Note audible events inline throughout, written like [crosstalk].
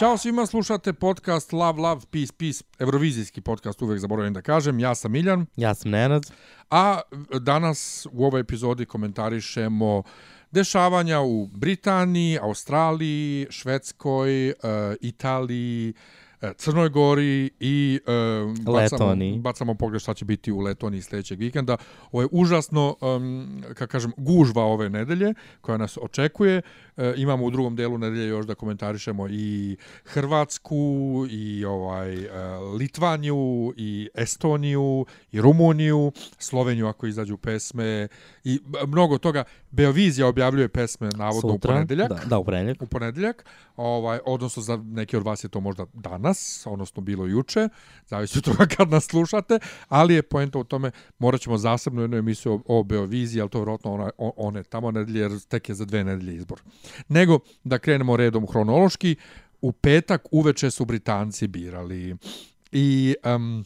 Ćao svima, slušate podcast Love, Love, Peace, Peace, evrovizijski podcast, uvek zaboravim da kažem. Ja sam Miljan, Ja sam Nenad. a danas u ovoj epizodi komentarišemo dešavanja u Britaniji, Australiji, Švedskoj, e, Italiji, Crnoj Gori i e, bacamo, bacamo pogled šta će biti u Letoniji sljedećeg vikenda. Ovo je užasno, um, kako kažem, gužva ove nedelje koja nas očekuje. E, imamo u drugom delu nedelje još da komentarišemo i Hrvatsku i ovaj e, Litvaniju i Estoniju i Rumuniju, Sloveniju ako izađu pesme i mnogo toga. Beovizija objavljuje pesme navodno Sutra. u ponedeljak Da, da, u ponedeljak. u ponedeljak, ovaj, odnosno za neki od vas je to možda danas, odnosno bilo juče, zavisi od toga [laughs] kad nas slušate, ali je poenta u tome, morat ćemo zasebno jednu emisiju o, o Beoviziji, ali to je vjerojatno ona, one tamo nedelje, jer tek je za dve nedelje izbor. Nego, da krenemo redom hronološki, u petak uveče su Britanci birali i... Um,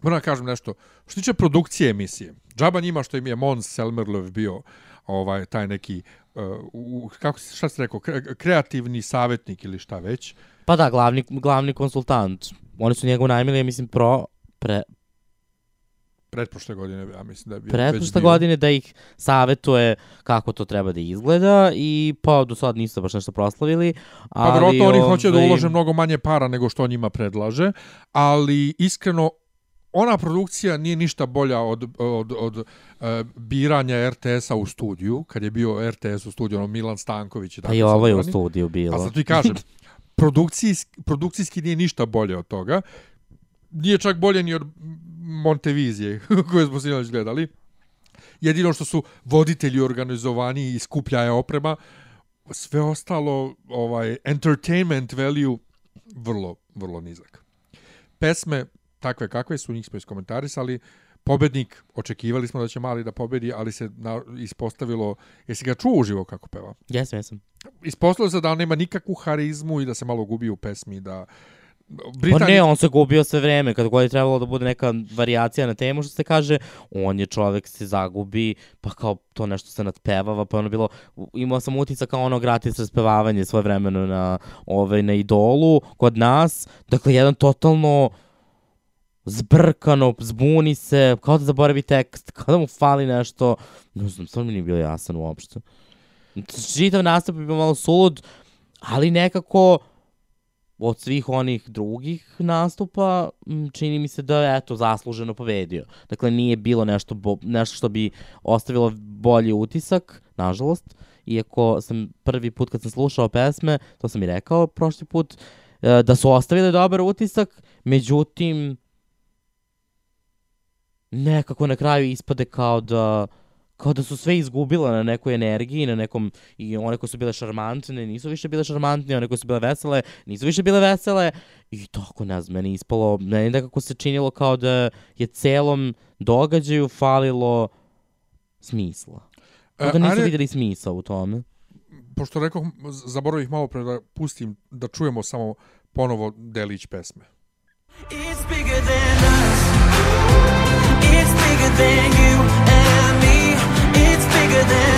Moram da kažem nešto. Što tiče produkcije emisije, džaba njima što im je Mons Selmerlöv bio ovaj taj neki uh, u, kako šta se rekao kre, kreativni savjetnik ili šta već. Pa da, glavni, glavni konsultant. Oni su njegov najmilije, mislim, pro, pre, Pretprošle godine, ja mislim da je bio. pretprošle godine da ih savetuje kako to treba da izgleda i pa do sad nisu baš nešto proslavili. Pa Ali, vjerojatno oni hoće da ovaj, ulože mnogo manje para nego što on njima predlaže, ali iskreno ona produkcija nije ništa bolja od, od, od uh, biranja RTS-a u studiju, kad je bio RTS u studiju, ono Milan Stanković i tako Pa i ovo je u studiju bilo. A sad ti kažem, [laughs] produkcijski, produkcijski nije ništa bolje od toga. Nije čak bolje ni od Montevizije, [laughs] koje smo sinoć gledali. Jedino što su voditelji organizovani i skuplja je oprema, sve ostalo, ovaj, entertainment value, vrlo, vrlo nizak. Pesme, takve kakve su, njih smo iskomentarisali, pobednik, očekivali smo da će Mali da pobedi, ali se na, ispostavilo, jesi ga čuo uživo kako peva? Jesam, jesam. ispostavilo se da on nema nikakvu harizmu i da se malo gubi u pesmi, da Pa Britanija... ne, on se gubio sve vreme, kad god je trebalo da bude neka varijacija na temu, što se kaže, on je čovek se zagubi, pa kao to nešto se nadpevava, pa ono bilo, imao sam utisak kao ono gratis raspevavanje svoje vremeno na, ovaj, na idolu, kod nas, dakle, jedan totalno zbrkano, zbuni se, kao da zaboravi tekst, kao da mu fali nešto, ne znam, stvarno mi nije bilo jasan uopšte. Čitav nastup je bio malo sulud, ali nekako od svih onih drugih nastupa čini mi se da je eto zasluženo pobedio. Dakle nije bilo nešto bo, nešto što bi ostavilo bolji utisak, nažalost. Iako sam prvi put kad sam slušao pesme, to sam i rekao prošli put, e, da su ostavile dobar utisak, međutim nekako na kraju ispade kao da kao da su sve izgubile na nekoj energiji, na nekom, i one koje su bile šarmantne, nisu više bile šarmantne, one koje su bile vesele, nisu više bile vesele, i tako, ne znam, meni ispalo, meni nekako se činilo kao da je celom događaju falilo smisla. Kao da E, nisu ajde- vidjeli smisla u tome. Pošto rekao, zaboravih malo pre da pustim, da čujemo samo ponovo delić pesme. It's bigger than us. Than you and me. It's bigger than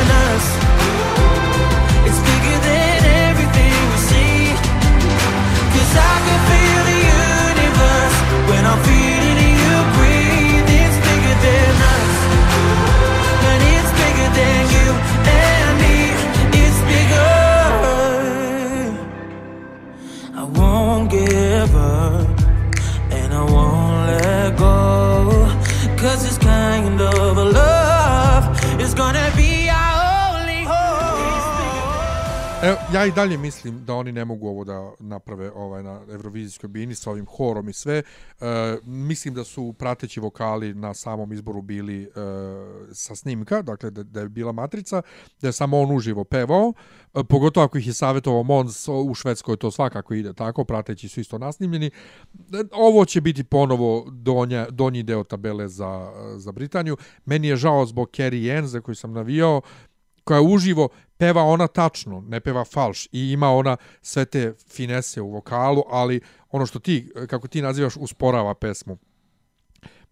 ja i dalje mislim da oni ne mogu ovo da naprave ovaj na Eurovizijskoj bini sa ovim horom i sve. E, mislim da su prateći vokali na samom izboru bili e, sa snimka, dakle da, da je bila matrica, da je samo on uživo pevao, e, pogotovo ako ih je savjetovao Mons u Švedskoj, to svakako ide tako, prateći su isto nasnimljeni. E, ovo će biti ponovo donja, donji deo tabele za, za Britaniju. Meni je žao zbog Carrie Ann, za sam navijao, koja uživo peva ona tačno, ne peva falš i ima ona sve te finese u vokalu, ali ono što ti, kako ti nazivaš, usporava pesmu.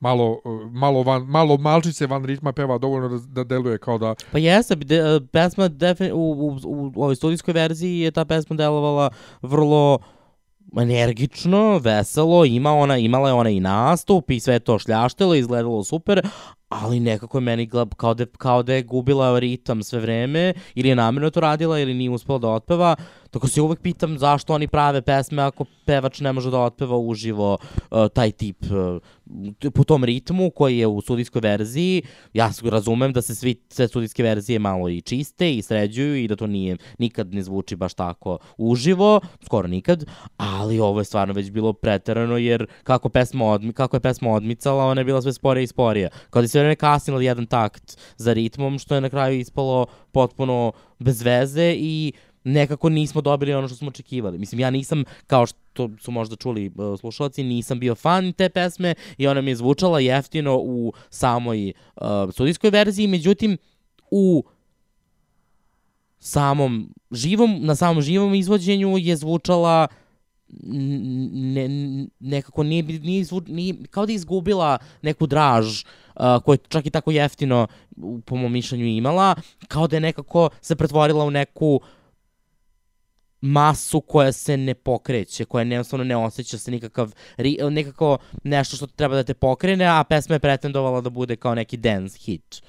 Malo, malo, van, malo malčice van ritma peva dovoljno da, da deluje kao da... Pa jeste, de, pesma defin, u, u, u, u ovoj studijskoj verziji je ta pesma delovala vrlo energično, veselo, ima ona, imala je ona i nastup i sve to šljaštilo, izgledalo super, ali nekako je meni kao da, kao da je gubila ritam sve vreme, ili je namjerno to radila, ili nije uspela da otpeva, tako se uvek pitam zašto oni prave pesme ako pevač ne može da otpeva uživo uh, taj tip uh, po tom ritmu koji je u studijskoj verziji. Ja razumem da se svi, sve studijske verzije malo i čiste i sređuju i da to nije, nikad ne zvuči baš tako uživo, skoro nikad, ali ovo je stvarno već bilo preterano jer kako, pesma odmi, kako je pesma odmicala, ona je bila sve sporija i sporija. Kao da se vreme kasnila jedan takt za ritmom, što je na kraju ispalo potpuno bez veze i nekako nismo dobili ono što smo očekivali. Mislim, ja nisam, kao što su možda čuli uh, slušalci, nisam bio fan te pesme i ona mi je zvučala jeftino u samoj uh, studijskoj verziji, međutim, u samom živom, na samom živom izvođenju je zvučala ne, nekako nije, nije, zvu, nije, kao da je izgubila neku draž uh, koju čak i tako jeftino po mom mišljenju imala, kao da je nekako se pretvorila u neku masu koja se ne pokreće, koja jednostavno ne osjeća se nikakav, nekako nešto što treba da te pokrene, a pesma je pretendovala da bude kao neki dance hit.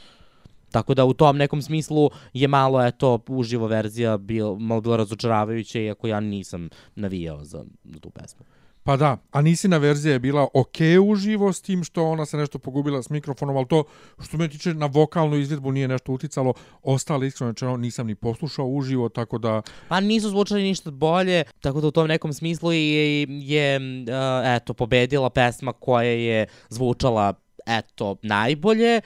Tako da u tom nekom smislu je malo, eto, uživo verzija bil, malo bila razočaravajuća, iako ja nisam navijao za, za tu pesmu. Pa da, a Nisina verzija je bila ok uživo s tim što ona se nešto pogubila s mikrofonom, ali to što me tiče na vokalnu izvedbu nije nešto uticalo. Ostali iskreno rečeno nisam ni poslušao uživo, tako da... Pa nisu zvučali ništa bolje, tako da u tom nekom smislu je, je uh, eto, pobedila pesma koja je zvučala, eto, najbolje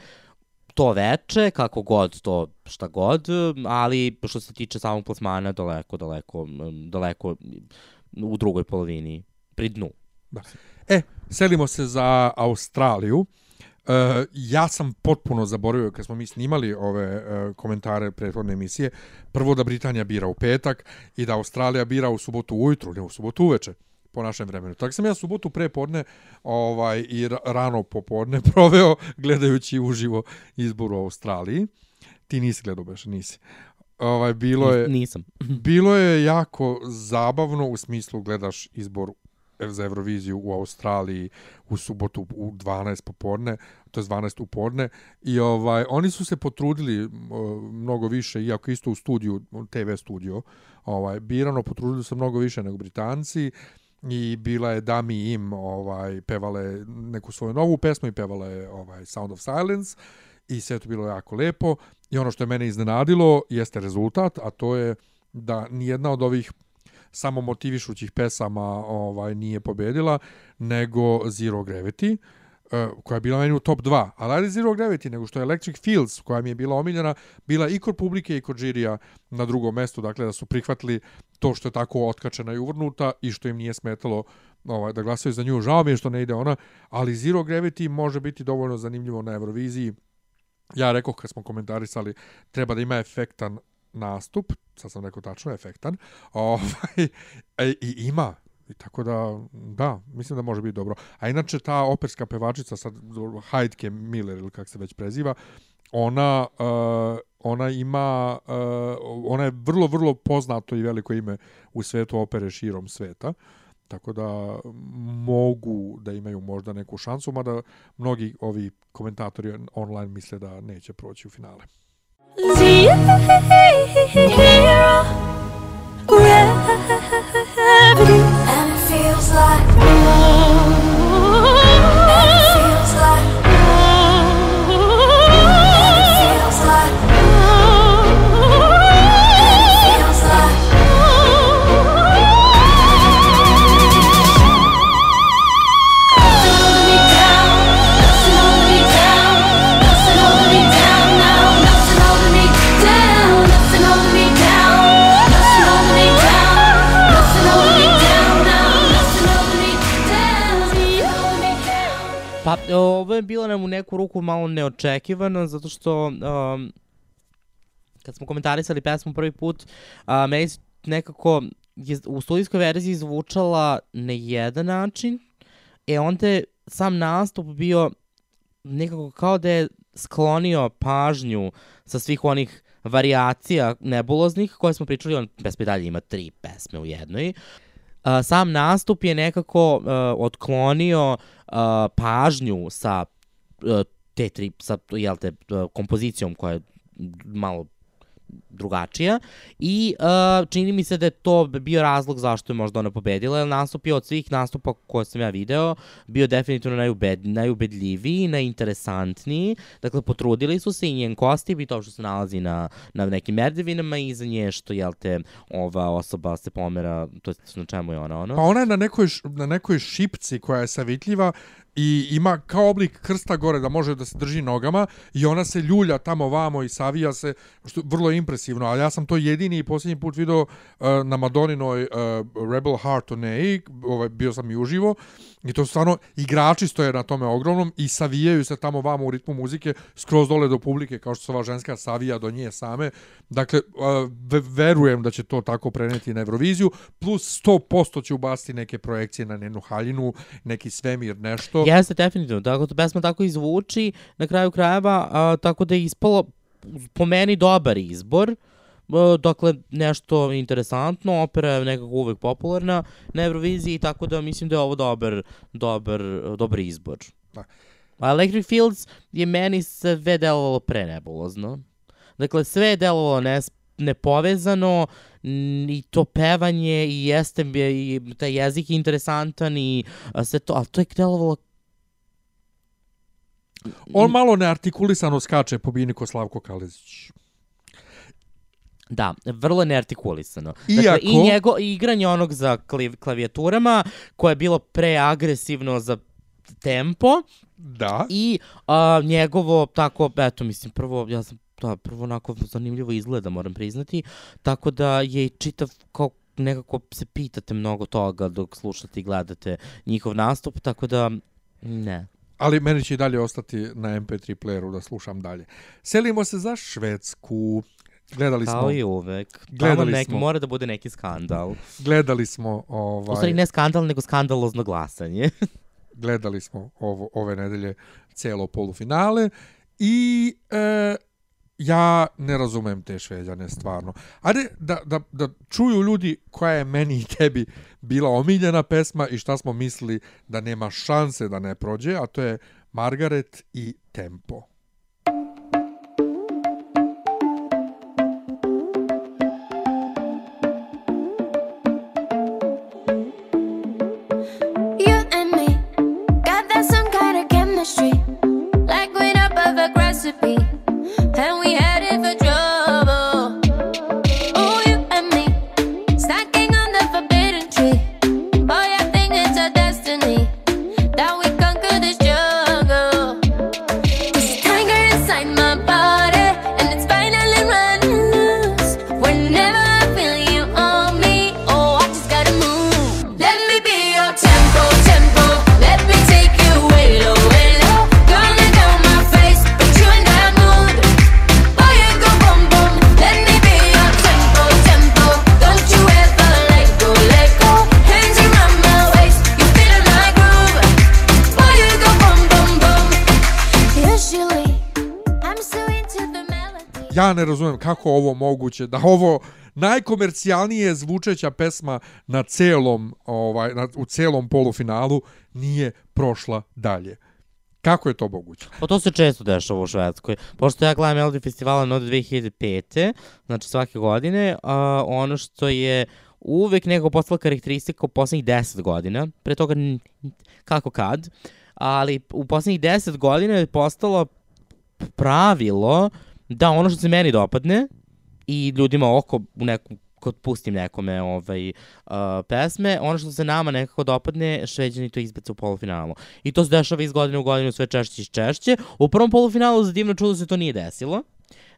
to veče, kako god to, šta god, ali što se tiče samog plasmana, daleko, daleko, daleko u drugoj polovini pri dnu. Da. E, selimo se za Australiju. E, ja sam potpuno zaboravio kad smo mi snimali ove e, komentare prethodne emisije. Prvo da Britanija bira u petak i da Australija bira u subotu ujutru, ne u subotu uveče po našem vremenu. Tako sam ja subotu prepodne ovaj, i rano popodne [laughs] proveo gledajući uživo izbor u Australiji. Ti nisi gledao, Beša, nisi. Ovaj, bilo je, Nisam. bilo je jako zabavno u smislu gledaš izbor za Euroviziju u Australiji u subotu u 12 popodne, to je 12 u podne i ovaj oni su se potrudili mnogo više iako isto u studiju TV studio, ovaj birano potrudili se mnogo više nego Britanci i bila je Dami Im ovaj pevale neku svoju novu pesmu i pevala je ovaj Sound of Silence i sve to bilo jako lepo i ono što je mene iznenadilo jeste rezultat, a to je da ni jedna od ovih samo motivišućih pesama ovaj nije pobedila, nego Zero Gravity, uh, koja je bila meni u top 2. Ali ajde Zero Gravity, nego što je Electric Fields, koja mi je bila omiljena, bila i kod publike i kod žirija na drugom mestu, dakle da su prihvatili to što je tako otkačena i uvrnuta i što im nije smetalo ovaj, da glasaju za nju. Žao mi je što ne ide ona, ali Zero Gravity može biti dovoljno zanimljivo na Euroviziji. Ja rekao kad smo komentarisali, treba da ima efektan nastup, sad sam rekao tačno, efektan, [laughs] ovaj, e, i ima, I tako da, da, mislim da može biti dobro. A inače, ta operska pevačica, sad Heidke Miller, ili kako se već preziva, ona, uh, ona ima, uh, ona je vrlo, vrlo poznato i veliko ime u svetu opere širom sveta. Tako da mogu da imaju možda neku šansu, mada mnogi ovi komentatori online misle da neće proći u finale. Zero gravity, and it feels like. Ovo je bilo nam u neku ruku malo neočekivano, zato što um, kad smo komentarisali pesmu prvi put, a, meni nekako je u studijskoj verziji zvučala na jedan način, e onda je sam nastup bio nekako kao da je sklonio pažnju sa svih onih variacija nebuloznih koje smo pričali, on pesme dalje ima tri pesme u jednoj. Sam nastup je nekako uh, otklonio uh, pažnju sa uh, te tri, sa, jel te, kompozicijom koja je malo drugačija i uh, čini mi se da je to bio razlog zašto je možda ona pobedila, jer nastup je od svih nastupa koje sam ja video bio definitivno najubed, najubedljiviji, najinteresantniji, dakle potrudili su se i njen kostim i to što se nalazi na, na nekim merdevinama i za nje što, jel te, ova osoba se pomera, to je na čemu je ona, ono? Pa ona je na nekoj, na nekoj šipci koja je savitljiva i ima kao oblik krsta gore da može da se drži nogama i ona se ljulja tamo vamo i savija se, što je vrlo impresivno, ali ja sam to jedini i posljednji put video uh, na Madoninoj uh, Rebel Heart Onei, ovaj, bio sam i uživo, i to stvarno igrači stoje na tome ogromnom i savijaju se tamo vamo u ritmu muzike skroz dole do publike, kao što se ova ženska savija do nje same. Dakle, uh, ve- verujem da će to tako preneti na Euroviziju, plus 100% će ubaciti neke projekcije na njenu haljinu, neki svemir, nešto. Jeste, definitivno. Tako da pesma tako i zvuči na kraju krajeva, a, tako da je ispalo po meni dobar izbor. A, dakle, nešto interesantno, opera je nekako uvek popularna na Euroviziji, tako da mislim da je ovo dobar, dobar, dobar izbor. Da. A Electric Fields je meni sve delovalo prenebulozno. Dakle, sve je delovalo nes, nepovezano i to pevanje i jeste i taj jezik je interesantan i a, sve to, ali to je delovalo On malo neartikulisano skače po bini ko Slavko Kalezić. Da, vrlo neartikulisano. Dakle, Iako- i njego i igranje onog za klavijaturama, koje je bilo preagresivno za tempo Da. i a, njegovo tako, eto, mislim, prvo, ja sam, da, prvo onako zanimljivo izgleda, moram priznati, tako da je i čitav kao nekako se pitate mnogo toga dok slušate i gledate njihov nastup, tako da ne. Ali meni će i dalje ostati na MP3 playeru da slušam dalje. Selimo se za Švedsku. Gledali Kao smo, i uvek. Tamo Gledali neki, smo. mora da bude neki skandal. gledali smo U ovaj stvari ne skandal, nego skandalozno glasanje. [laughs] gledali smo ovo ove nedelje celo polufinale i e, ja ne razumem te šveđane stvarno. Ajde da, da, da čuju ljudi koja je meni i tebi bila omiljena pesma i šta smo mislili da nema šanse da ne prođe, a to je Margaret i Tempo. Like we're a perfect recipe, Ja ne razumem kako ovo moguće da ovo najkomercijalnije zvučeća pesma na celom ovaj na, u celom polufinalu nije prošla dalje. Kako je to moguće? Pa to se često dešava u Švedskoj. Pošto ja gledam Melody festivala od 2005. Znači svake godine, a, ono što je uvek nekako postala karakteristika u poslednjih 10 godina, pre toga kako kad, ali u poslednjih 10 godina je postalo pravilo da ono što se meni dopadne i ljudima oko u neku kod pustim nekome ovaj, uh, pesme, ono što se nama nekako dopadne, šveđani to izbace u polufinalu. I to se dešava iz godine u godinu sve češće i češće. U prvom polufinalu za divno čudo se to nije desilo.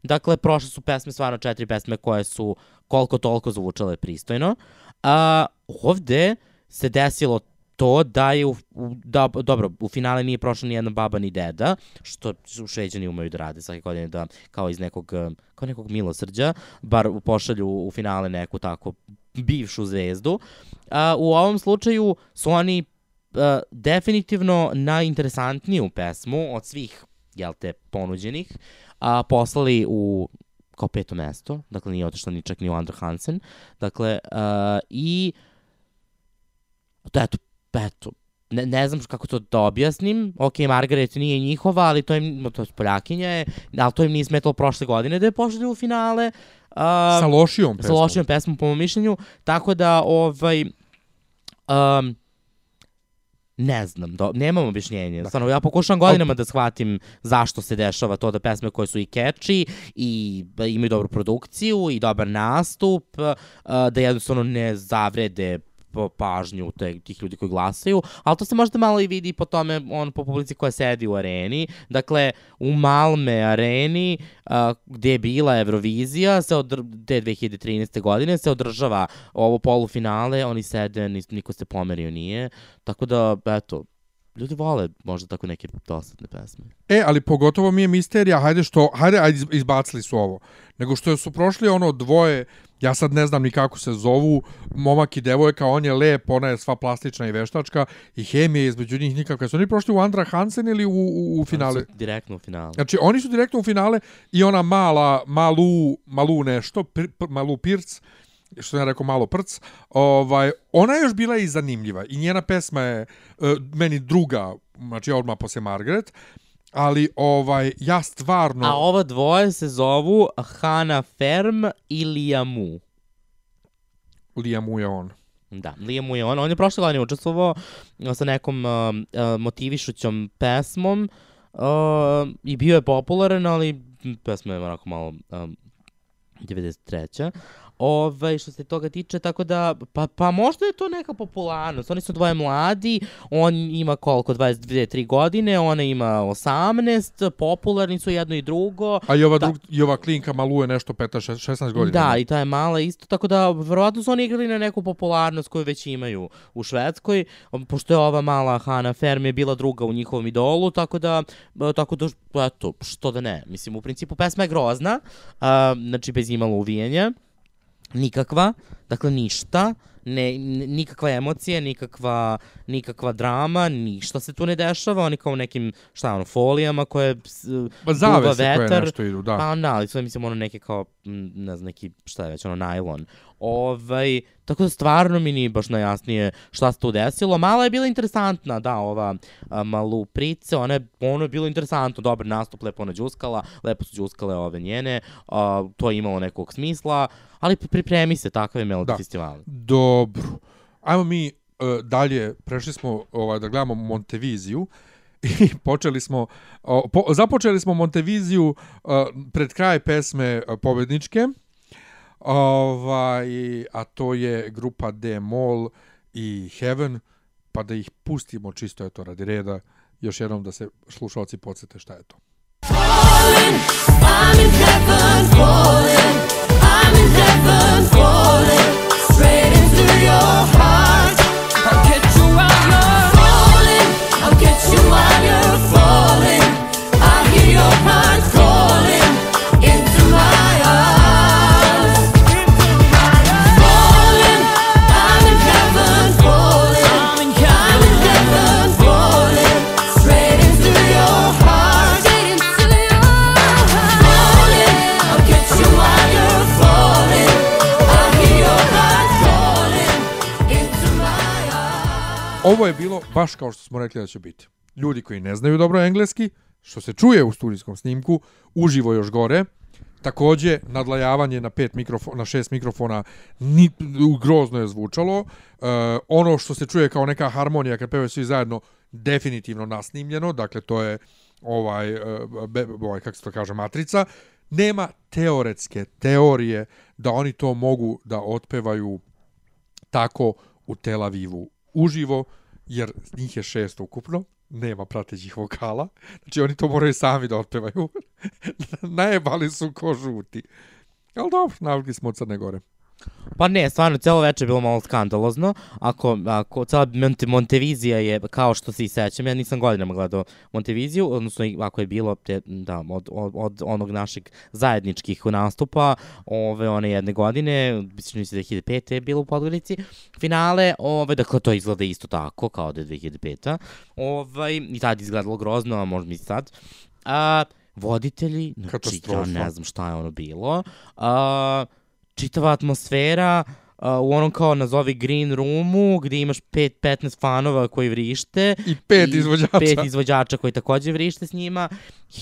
Dakle, prošle su pesme, stvarno četiri pesme koje su koliko toliko zvučale pristojno. A ovde se desilo to da je, u, u, da, dobro, u finale nije prošla ni jedna baba ni deda, što šveđani umeju da rade svake godine, da kao iz nekog, eh, kao nekog milosrđa, bar pošalju u finale neku tako bivšu zvezdu. A, u ovom slučaju su oni a, definitivno najinteresantniju pesmu od svih, jel te, ponuđenih, a, poslali u kao peto mesto, dakle nije otišla ni čak ni u Andrew Hansen, dakle, a, i to eto, eto, ne, ne znam kako to da objasnim, ok, Margaret nije njihova, ali to im, to je Poljakinja je, ali to im nije smetalo prošle godine da je pošli u finale. Uh, Sa lošijom sa pesmom. lošijom pesmom po mom mišljenju, tako da ovaj um, ne znam, do, nemam objašnjenje. Da. Stvarno, ja pokušavam godinama da shvatim zašto se dešava to da pesme koje su i catchy i e, imaju dobru produkciju i dobar nastup, uh, da jednostavno ne zavrede pažnju te, tih ljudi koji glasaju, ali to se možda malo i vidi po tome, on po publici koja sedi u areni. Dakle, u Malme areni, a, gde je bila Eurovizija, se odr te 2013. godine, se održava ovo polufinale, oni sede, niko se pomerio nije, tako da, eto, ljudi vole možda tako neke dosadne pesme. E, ali pogotovo mi je misterija, hajde što, hajde, ajde iz- izbacili su ovo. Nego što su prošli ono dvoje, ja sad ne znam ni kako se zovu, momak i devojka, on je lep, ona je sva plastična i veštačka i hemija između njih nikakve. Su oni prošli u Andra Hansen ili u, u, u finale? Oni su Direktno u finalu. Znači, oni su direktno u finale i ona mala, malu, malu nešto, pir, malu pirc, što sam ja rekao malo prc, ovaj, ona je još bila i zanimljiva i njena pesma je uh, meni druga, znači odmah posle Margaret, ali ovaj ja stvarno A ova dvoje se zovu Hana Ferm i Liamu. Liam je on. Da, Liam je on. On je prošle godine učestvovao uh, sa nekom uh, uh, motivišućom pesmom uh, i bio je popularan, ali pesma je onako malo um, 93. Ove, što se toga tiče, tako da, pa, pa možda je to neka popularnost. Oni su dvoje mladi, on ima koliko, 22-3 godine, ona ima 18, popularni su jedno i drugo. A i ova, Da. drug, i ova klinka malu je nešto 15, 16 godina. Da, i ta je mala isto, tako da verovatno su oni igrali na neku popularnost koju već imaju u Švedskoj, um, pošto je ova mala Hana Ferm je bila druga u njihovom idolu, tako da, e, tako da, eto, što da ne. Mislim, u principu pesma je grozna, a, znači bez imalo uvijenja, nikakva, dakle ništa, ne, nikakva emocija, nikakva, nikakva drama, ništa se tu ne dešava, oni kao u nekim, šta ono, folijama koje Pa zavese koje vetar. nešto idu, da. Pa da, ali sve mislim ono neke kao, ne znam, neki, šta je već, ono, najlon. Ovaj, tako da stvarno mi nije baš najjasnije šta se tu desilo. Mala je bila interesantna, da, ova a, malu price, ona je, ono je bilo interesantno, dobar nastup, lepo ona džuskala, lepo su džuskale ove njene, a, to je imalo nekog smisla, ali pripremi se, takav je Melody Da. festival. Dobro. Ajmo mi uh, dalje, prešli smo ovaj, da gledamo Monteviziju [laughs] i počeli smo, o, po, započeli smo Monteviziju uh, pred kraj pesme uh, pobedničke, ovaj, a to je grupa D-Mol i Heaven, pa da ih pustimo čisto, eto, radi reda, još jednom da se slušalci podsjete šta je to. I'm in heaven falling. I'm in heaven falling. Straight into your heart. Ovo je bilo baš kao što smo rekli da će biti. Ljudi koji ne znaju dobro engleski, što se čuje u studijskom snimku, uživo još gore. Takođe, nadlajavanje na, pet mikrofona, na šest mikrofona ni, grozno je zvučalo. E, ono što se čuje kao neka harmonija kad pevaju svi zajedno, definitivno nasnimljeno. Dakle, to je ovaj, e, be, ovaj kako se to kaže, matrica. Nema teoretske teorije da oni to mogu da otpevaju tako u Tel Avivu uživo, jer njih je šest ukupno, nema pratećih vokala, znači oni to moraju sami da otpevaju. [laughs] Najebali su ko žuti. Ali dobro, navikli smo od Crne Gore. Pa ne, stvarno, celo večer je bilo malo skandalozno. Ako, ako cela Monte, Montevizija je, kao što se i sećam, ja nisam godinama gledao Monteviziju, odnosno i ako je bilo, te, da, od, od, od onog našeg zajedničkih nastupa, ove, one jedne godine, mislim da je 2005. je bilo u Podgorici, finale, ove, dakle, to izgleda isto tako, kao da je 2005. Ovaj, I tad izgledalo grozno, a možda mi sad. A, voditelji, znači, ja ne znam šta je ono bilo. A, čitava atmosfera uh, u onom kao nazovi green roomu gdje imaš 5-15 fanova koji vrište. I pet izvođača. Pet izvođača koji takođe vrište s njima.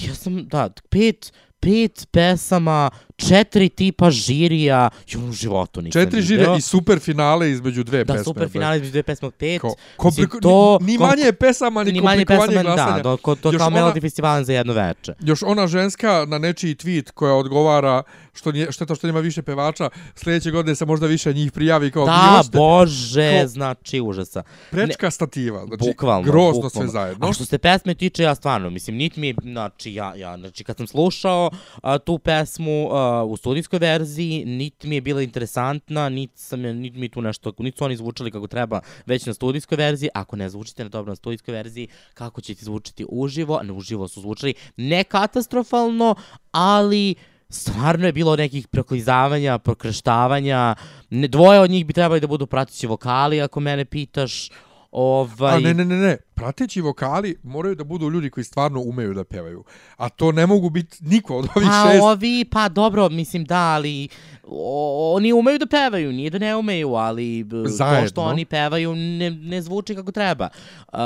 Ja sam, da, pet, pet pesama, četiri tipa žirija, ja u životu nisam Četiri video. i super finale između dve Da, pesme. super finale između dve pesme pet. Mislim, kompliko, to, ni, ni kom- manje pesama, ni, ni manje pesama, glasanja. da, to, to, to Još kao ona- Melody Festival za jedno veče. Još ona ženska na nečiji tweet koja odgovara što nije, šteta što nema više pevača, sljedeće godine se možda više njih prijavi kao Da, ste- bože, kao- znači užasa. prečka stativa. Znači, bukvalno, grozno bukvalno. sve zajedno. A što se pesme tiče, ja stvarno, mislim, niti mi znači, ja, ja, znači, kad sam slušao a, tu pesmu a, u studijskoj verziji, niti mi je bila interesantna, niti, sam, niti mi tu nešto, niti su oni zvučali kako treba već na studijskoj verziji, ako ne zvučite na dobro na studijskoj verziji, kako će ti zvučiti uživo, ne uživo su zvučali ne katastrofalno, ali stvarno je bilo nekih proklizavanja, prokreštavanja, ne, dvoje od njih bi trebali da budu pratići vokali, ako mene pitaš, Ovaj, A ne, ne, ne, ne. Prateći vokali moraju da budu ljudi koji stvarno umeju da pevaju. A to ne mogu biti niko od ovih Pa šest. ovi, pa dobro, mislim da, ali o, oni umeju da pevaju, nije da ne umeju, ali b, to Zajedno. što oni pevaju ne, ne zvuči kako treba. Uh,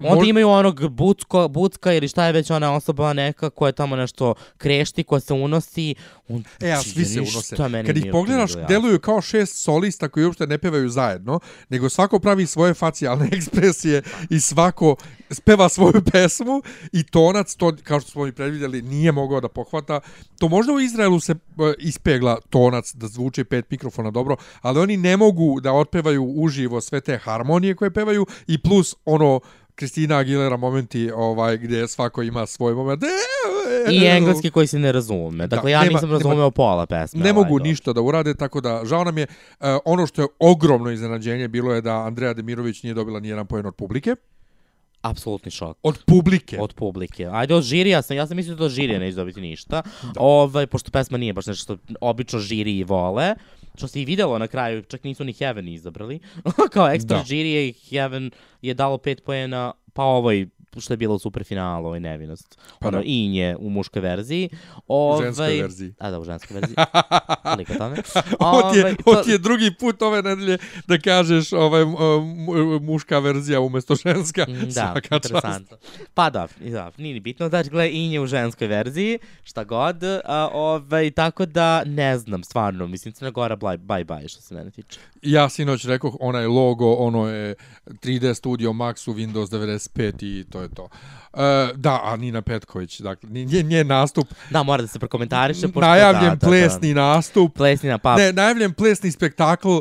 onda Mor- imaju onog bucko, bucka ili šta je već ona osoba neka koja tamo nešto krešti, koja se unosi. On, E, a svi se unose. Kad ih pogledaš, jasno. deluju kao šest solista koji uopšte ne pevaju zajedno, nego svako pravi svoje facijalne [laughs] ekspresije i svako speva svoju [laughs] pesmu i tonac, to, kao što smo i predvidjeli, nije mogao da pohvata. To možda u Izraelu se e, ispegla tonac da zvuči pet mikrofona dobro, ali oni ne mogu da otpevaju uživo sve te harmonije koje pevaju i plus ono Kristina Aguilera momenti ovaj gdje svako ima svoj moment. I engleski koji se ne razume. Dakle, Da, ja nema- nisam nema- razumeo pola pesme. ne ovaj, mogu do- ništa da urade, tako da žao nam je. E, ono što je ogromno iznenađenje bilo je da Andreja Demirović nije dobila ni jedan poen od publike. Apsolutni šok. Od publike. Od publike. Ajde, od žirija sam, ja sam mislio da od žirija neće dobiti ništa. Ovaj, pošto pesma nije baš nešto što obično žiri vole. Što se i videlo na kraju, čak nisu ni Heaven izabrali. [laughs] Kao ekstra Da. da. žirije i Heaven je dalo pet poena, pa ovoj što je bilo u superfinalu, ovaj nevinost. Pa ono, da. Inje u muškoj verziji. U Ovaj, ženskoj verziji. A da, u ženskoj verziji. [laughs] Toliko o tome. [laughs] Ovo ti, je, Ovaj, ovo to- ti je drugi put ove nedelje da kažeš ovaj, mu- mu- muška verzija umjesto ženska. Mm, Da, Svaka čast. interesantno. Pa da, i da, nije ni bitno. Znači, gledaj, Inje u ženskoj verziji, šta god. A, ovaj, tako da, ne znam, stvarno, mislim, Crna Gora, bye, bye, bye, što se mene tiče. Ja sinoć rekao, onaj logo, ono je 3D Studio Max u Windows 95 i to je to. E, da, a Nina Petković, dakle, nje, nje nastup, Da, mora da se prokomentariše. pošto- najavljen da, da, plesni nastup, Da, plesni na pa. Ne, najavljen plesni spektakl,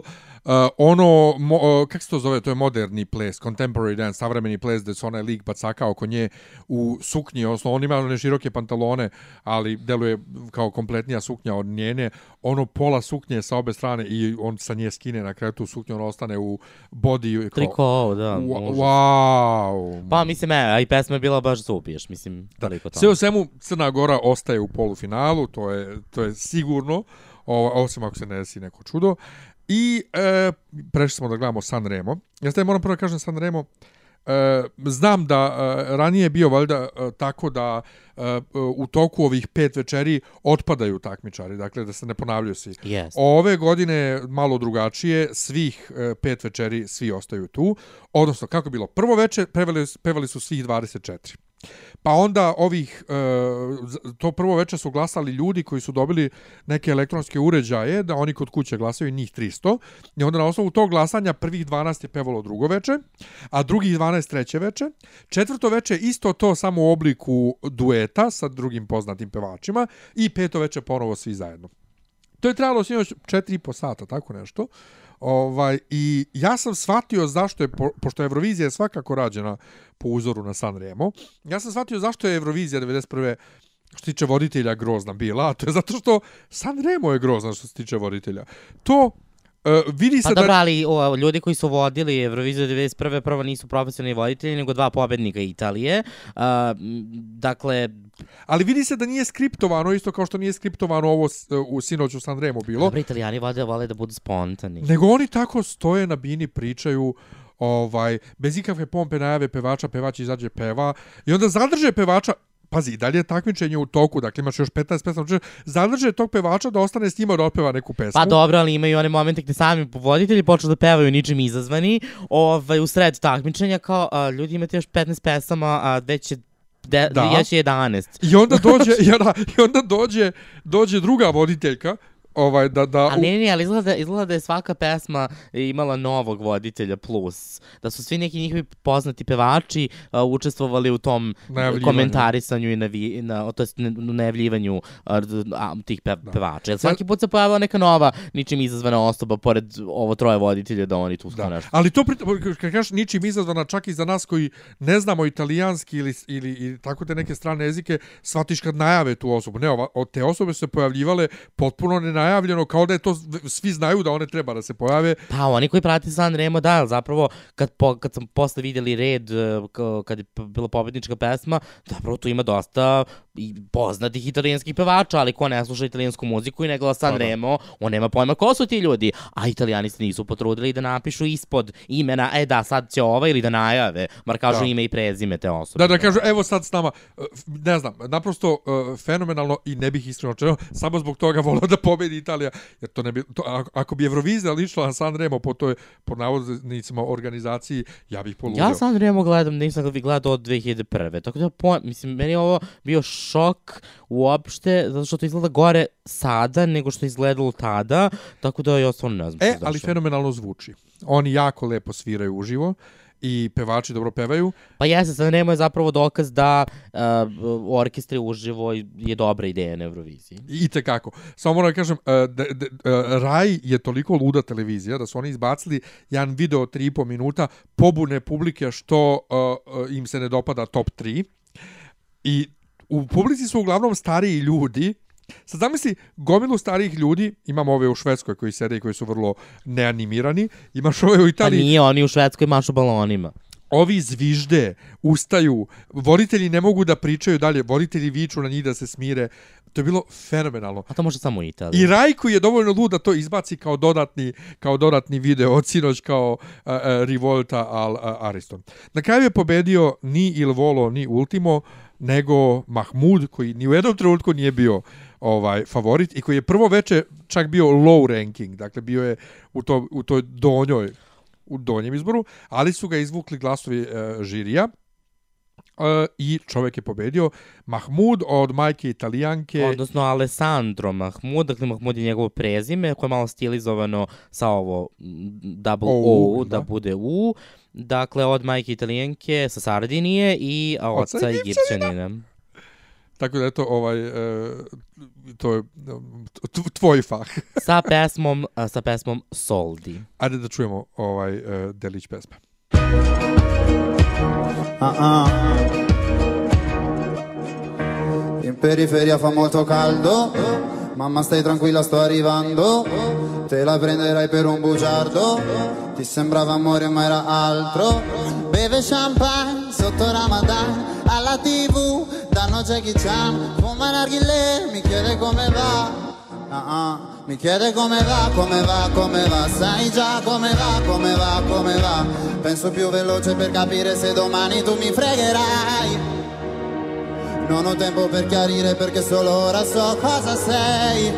ono, mo, uh, kako se to zove, to je moderni ples, contemporary dance, savremeni ples, gde se onaj lik bacaka oko nje u suknji, odnosno on ima one široke pantalone, ali deluje kao kompletnija suknja od njene, ono pola suknje sa obe strane i on sa nje skine na kraju tu suknju, on ostane u body. Kao, Triko, da. Užas. Wow. Pa, mislim, e, a i pesma je bila baš za upiješ, mislim, toliko to. Sve u svemu Crna Gora ostaje u polufinalu, to je, to je sigurno, o, osim ako se ne desi neko čudo. I e, prešli smo da gledamo San Remo. Ja ste moram prvo da kažem San Remo, E, znam da e, ranije je bio valjda e, tako da e, u toku ovih pet večeri otpadaju takmičari, dakle da se ne ponavljaju svi. Yes. Ove godine malo drugačije, svih e, pet večeri svi ostaju tu. Odnosno, kako je bilo? Prvo večer pevali, pevali su svih 24. Pa onda ovih, e, to prvo večer su glasali ljudi koji su dobili neke elektronske uređaje, da oni kod kuće glasaju njih 300. I onda na osnovu tog glasanja prvih 12 je pevalo drugo veče, a drugih 12 treće veče. Četvrto veče isto to samo u obliku dueta sa drugim poznatim pevačima i peto veče ponovo svi zajedno. To je trajalo sinoć 4,5 sata, tako nešto. Ovaj, I ja sam shvatio zašto je, po, pošto je Eurovizija svakako rađena po uzoru na San Remo, ja sam shvatio zašto je Eurovizija 91. što se tiče voditelja grozna bila, a to je zato što San Remo je grozna što se tiče voditelja. To Uh, vidi se Pa da... dobro, ali o, ljudi koji su vodili Euroviziju 91. prvo nisu profesionalni voditelji, nego dva pobednika Italije. Uh, dakle, Ali vidi se da nije skriptovano, isto kao što nije skriptovano ovo u sinoć u Sanremo bilo. dobro, italijani vode vole da budu spontani. Nego oni tako stoje na bini, pričaju, ovaj, bez ikakve pompe najave pevača, pevač izađe peva i onda zadrže pevača, pazi, i dalje je takmičenje u toku, dakle imaš još 15 pesama, znači zadrže tog pevača da ostane s njima da otpeva neku pesmu. Pa dobro, ali imaju one momente gde sami voditelji počnu da pevaju ničim izazvani, ovaj, u sred takmičenja, kao, a, ljudi imate još 15 pesama, a već je De, Da. je 11. I onda [laughs] dođe, [laughs] ja, da, i onda dođe, dođe druga voditeljka, ovaj, da, da, A ne, ne, ali izgleda, izgleda da je svaka pesma imala novog voditelja plus. Da su svi neki njihovi poznati pevači a, učestvovali u tom komentarisanju i navi, na, to jest ne- najavljivanju a, tih pe, pevača. Jer svaki put se pojavila neka nova, ničim izazvana osoba pored ovo troje voditelja da oni tu da. Da. nešto. Ali to, kad kažeš ničim izazvana, čak i za nas koji ne znamo italijanski ili, ili, ili tako te neke strane jezike, shvatiš kad najave tu osobu. Ne, ova, te osobe su se pojavljivale potpuno nenajavljeno, kao da je to, svi znaju da one treba da se pojave. Pa oni koji prate San Remo, da, zapravo kad, po, kad sam posle vidjeli red, e, k- kad je bila pobednička pesma, zapravo tu ima dosta i poznatih italijanskih pevača, ali ko ne sluša italijansku muziku i ne gleda San. Remo, on nema pojma ko su ti ljudi. A italijani se nisu potrudili da napišu ispod imena, e da, sad će ova ili da najave, mar kažu Da. ime i prezime te osobe. Da, da kažu, evo sad s nama, uh, ne znam, naprosto uh, fenomenalno i ne bih iskreno čeo, samo zbog toga [laughs] volao da pobedi Italija, jer to ne bi, to, ako, bi Eurovizija ličila na San Remo po toj, po navodnicima, organizaciji, ja bih poludeo. Ja San Remo gledam, nisam ga gledao od 2001. Tako da, po, mislim, meni je ovo bio šok uopšte, zato što to izgleda gore sada nego što je izgledalo tada, tako da ja stvarno ne znam. E, ali fenomenalno zvuči. Oni jako lepo sviraju uživo i pevači dobro pevaju. Pa jeste, San Remo je zapravo dokaz da uh, orkestri uživo je dobra ideja na Euroviziji. I tekako. Samo moram da kažem, uh, da, da, uh, Raj je toliko luda televizija da su oni izbacili jedan video od 3,5 minuta pobune publike što uh, uh, im se ne dopada top 3. I u publici su uglavnom stariji ljudi, Sad zamisli, gomilu starijih ljudi, imamo ove u Švedskoj koji sede i koji su vrlo neanimirani, imaš ove u Pa Italiji, nije, oni u Švedskoj mašu balonima. ovi zvižde, ustaju, voditelji ne mogu da pričaju dalje, voditelji viču na njih da se smire. To je bilo fenomenalno. A to može samo u Italiji. I Rajko je dovoljno lud da to izbaci kao dodatni, kao dodatni video od sinoć kao uh, uh, Rivolta al uh, Ariston. Na kraju je pobedio ni Il Volo ni Ultimo, nego Mahmud koji ni u jednom trenutku nije bio ovaj favorit i koji je prvo veče čak bio low ranking, dakle bio je u, to, u toj donjoj u donjem izboru, ali su ga izvukli glasovi uh, žirija uh, i čovjek je pobedio Mahmud od majke italijanke Odnosno Alessandro Mahmud, dakle Mahmud je njegovo prezime koje je malo stilizovano sa ovo mm, double O, O, da. da. bude U. Dakle, od majke italijanke sa Sardinije i Oca oca Egipćanina. Tako da eto ovaj e, to je tvoj fah. [laughs] sa pesmom, sa pesmom Soldi. Ajde da čujemo ovaj e, delić pesme. Ah, ah. In periferia fa molto caldo, mamma stai tranquilla sto arrivando, te la prenderai per un bugiardo, ti sembrava amore ma era altro, beve champagne sotto Ramadan, alla tv danno Jackie Chan, fuma narghile, mi chiede come va. Ah, ah. Mi chiede come va, come va, come va, sai già come va, come va, come va. Penso più veloce per capire se domani tu mi fregherai. Non ho tempo per chiarire perché solo ora so cosa sei.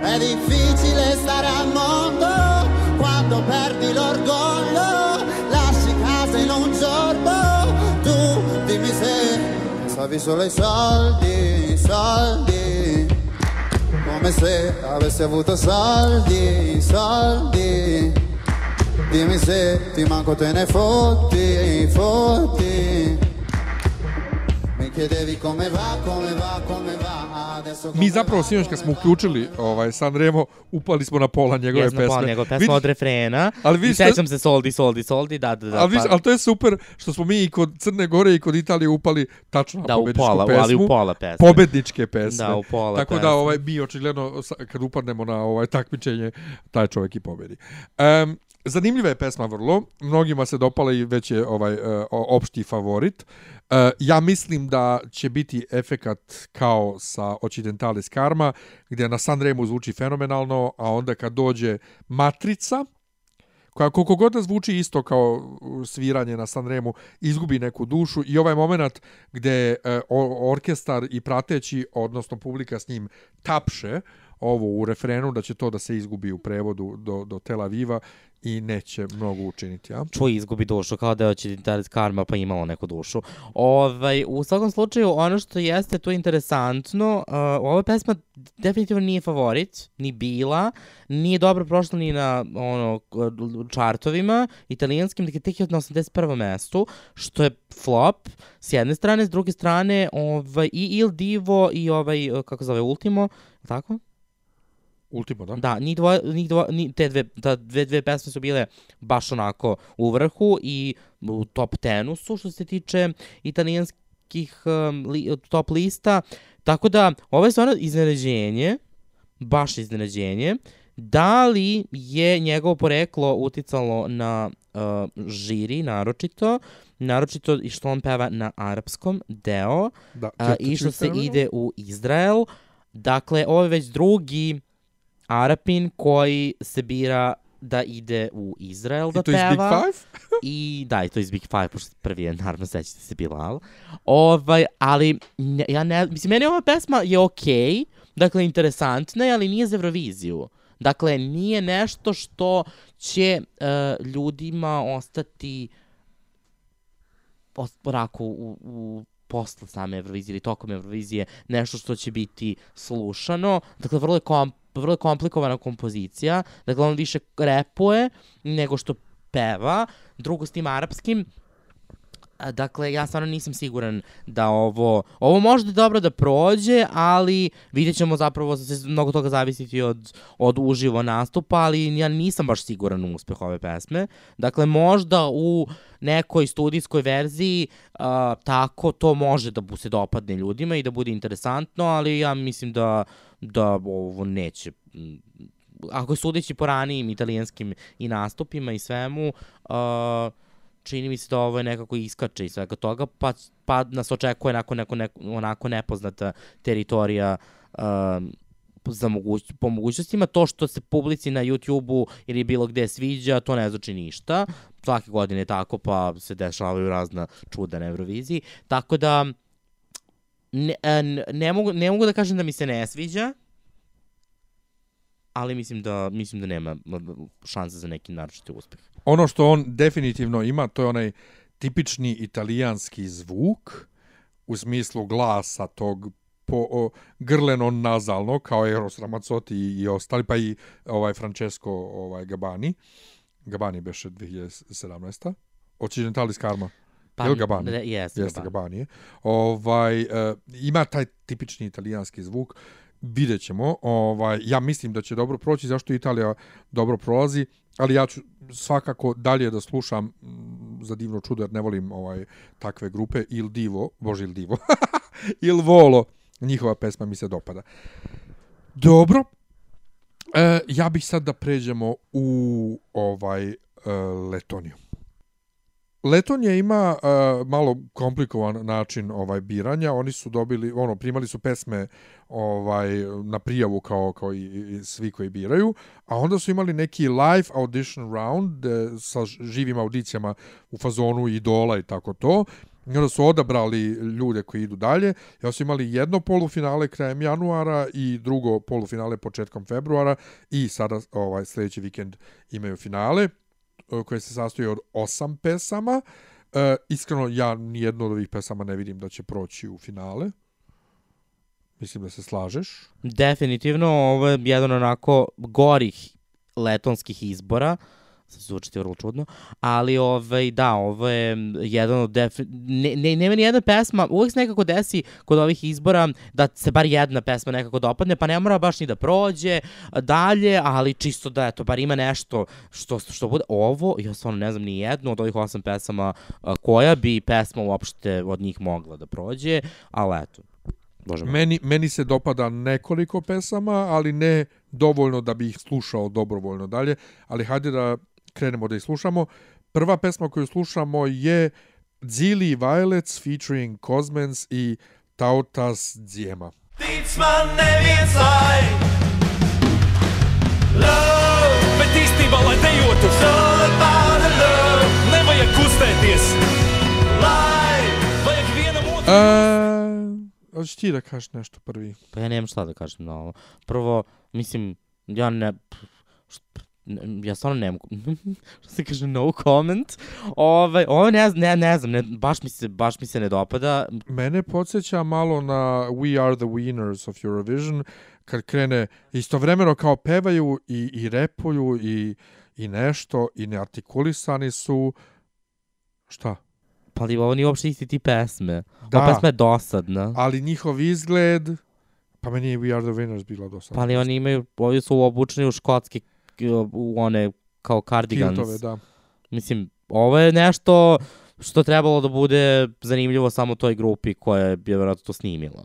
È difficile stare al mondo quando perdi l'orgoglio, lasci casa in un giorno. Tu dimmi se pensavi solo ai soldi, soldi. Come se avessi avuto soldi, soldi. Dimmi se ti manco te ne fotti, fotti. Mi zapravo va, sinoć kad come smo uključili ovaj Sanremo, upali smo na pola njegove Jesmo pesme. pol njegov pesma Vidiš- od refrena. Ali I vidiš, sećam se Soldi, Soldi, Soldi, da, da, da. ali, pa- ali to je super što smo mi i kod Crne Gore i kod Italije upali tačno na da, u pobedničku pola, pesmu. ali u pola pesme. pobedničke pesme. Da, u pola Tako da pesme. ovaj mi očigledno kad upadnemo na ovaj takmičenje taj čovjek i pobedi. Um, zanimljiva je pesma vrlo, mnogima se dopala i već je ovaj uh, opšti favorit. Uh, ja mislim da će biti efekat kao sa Occidentalis Karma, gdje na Sanremu zvuči fenomenalno, a onda kad dođe Matrica, koja koliko god da zvuči isto kao sviranje na Sanremu, izgubi neku dušu i ovaj moment gdje e, orkestar i prateći, odnosno publika s njim, tapše ovo u refrenu, da će to da se izgubi u prevodu do, do Tel Aviva i neće mnogo učiniti. Ja? čuj izgubi dušu, kao da je Occidentalis Karma pa imalo neku dušu. Ovaj, u svakom slučaju, ono što jeste tu interesantno, uh, ova pesma definitivno nije favorit, ni bila, nije dobro prošla ni na ono, čartovima italijanskim, dakle tek je na 81. mestu, što je flop s jedne strane, s druge strane ovaj, i Il Divo i ovaj, kako zove, Ultimo, tako? Ultimo, da? Da, njih dvoje, njih dvoje, ni, te dve, ta dve, dve pesme su bile baš onako u vrhu i u top tenu su što se tiče italijanskih um, li, top lista. Tako da, ovo je stvarno iznenađenje, baš iznenađenje. Da li je njegovo poreklo uticalo na uh, žiri, naročito, naročito i što on peva na arapskom deo, Da, a, i što se ide u Izrael. Dakle, ovo je već drugi Arapin koji se bira da ide u Izrael da I to iz peva. Big Five? [laughs] I da, i to iz Big Five, pošto prvi je, naravno, sećate se Bilal. Ovaj, ali, ne, ja ne, mislim, meni ova pesma je okej, okay, dakle, interesantna je, ali nije za Euroviziju. Dakle, nije nešto što će uh, ljudima ostati os- onako u, u posle same Eurovizije ili tokom Eurovizije nešto što će biti slušano. Dakle, vrlo je, kom, vrlo komplikovana kompozicija. Dakle, on više repuje nego što peva. Drugo s tim arapskim, Dakle, ja stvarno nisam siguran da ovo... Ovo može dobro da prođe, ali vidjet ćemo zapravo da će mnogo toga zavisiti od, od uživo nastupa, ali ja nisam baš siguran u uspeh ove pesme. Dakle, možda u nekoj studijskoj verziji uh, tako to može da se dopadne ljudima i da bude interesantno, ali ja mislim da, da ovo neće ako sudeći po ranijim italijanskim i nastupima i svemu, uh, čini mi se da ovo je nekako iskače iz svega toga, pa, pa nas očekuje nakon neko, neko, onako nepoznata teritorija um, za moguć, po mogućnostima. To što se publici na YouTube-u ili bilo gde sviđa, to ne znači ništa. Svake godine je tako, pa se dešavaju razna čuda na Euroviziji. Tako da, ne, ne, mogu, ne mogu da kažem da mi se ne sviđa, ali mislim da mislim da nema šanse za neki naročiti uspeh. Ono što on definitivno ima, to je onaj tipični italijanski zvuk u smislu glasa tog po o, grleno nazalno kao Eros Ramazzotti i, i ostali pa i ovaj Francesco ovaj Gabani. Gabani beše 2017. Occidentalis Karma. Pa, Jel Gabani? Ne, jeste, Jeste Gabani. Gabani. je. Ovaj, uh, ima taj tipični italijanski zvuk. Vidjet ćemo. Ovaj, ja mislim da će dobro proći, zašto Italija dobro prolazi, ali ja ću svakako dalje da slušam mm, za divno čudo, jer ne volim ovaj takve grupe. Il Divo, bože Il Divo, [laughs] Il Volo, njihova pesma mi se dopada. Dobro. E, ja bih sad da pređemo u ovaj e, Letoniju. Letonija ima uh, malo komplikovan način ovaj biranja. Oni su dobili, ono, primali su pesme ovaj na prijavu kao kao i, i svi koji biraju, a onda su imali neki live audition round e, sa živim audicijama u fazonu idola i tako to. I onda su odabrali ljude koji idu dalje. Ja su imali jedno polufinale krajem januara i drugo polufinale početkom februara i sada ovaj sljedeći vikend imaju finale koje se sastoji od osam pesama. E, iskreno, ja nijednu od ovih pesama ne vidim da će proći u finale. Mislim da se slažeš. Definitivno, ovo je jedan onako gorih letonskih izbora Sad vrlo čudno. Ali, ovaj, da, ovo je jedan od... Defi... Ne, ne, nema ni jedna pesma, uvek se nekako desi kod ovih izbora da se bar jedna pesma nekako dopadne, pa ne mora baš ni da prođe dalje, ali čisto da, eto, bar ima nešto što, što bude. Ovo, ja stvarno ne znam ni jednu od ovih osam pesama koja bi pesma uopšte od njih mogla da prođe, ali eto, Bože. Meni, meni se dopada nekoliko pesama, ali ne dovoljno da bi ih slušao dobrovoljno dalje. Ali hajde da krenemo da ih slušamo. Prva pesma koju slušamo je Zili Violets featuring Cosmens i Tautas Dziema. Tic man neviens lai Love, bet īstenībā, lai dejotu Soul about love Nevajag kustēties Lai, vajag vienam otru E, hoćeš ti da kažeš nešto prvi? Pa ja nemam šta da kažem na ovo. Prvo, mislim, ja ne... št- ne- ja stvarno nemam, [laughs] što se kaže, no comment. Ove, ovo ne, ne, ne znam, ne, baš, mi se, baš mi se ne dopada. Mene podsjeća malo na We Are the Winners of Eurovision, kad krene istovremeno kao pevaju i, i repuju i, i nešto i neartikulisani su. Šta? Pa ali ovo nije uopšte isti ti pesme. Da. Ova pesma je dosadna. Ali njihov izgled, pa meni je We Are the Winners bila dosadna. Pa ali oni imaju, ovi su obučeni u škotske, k- u one kao cardigans. Kiltove, da. Mislim, ovo je nešto što trebalo da bude zanimljivo samo toj grupi koja je vjerojatno to snimila.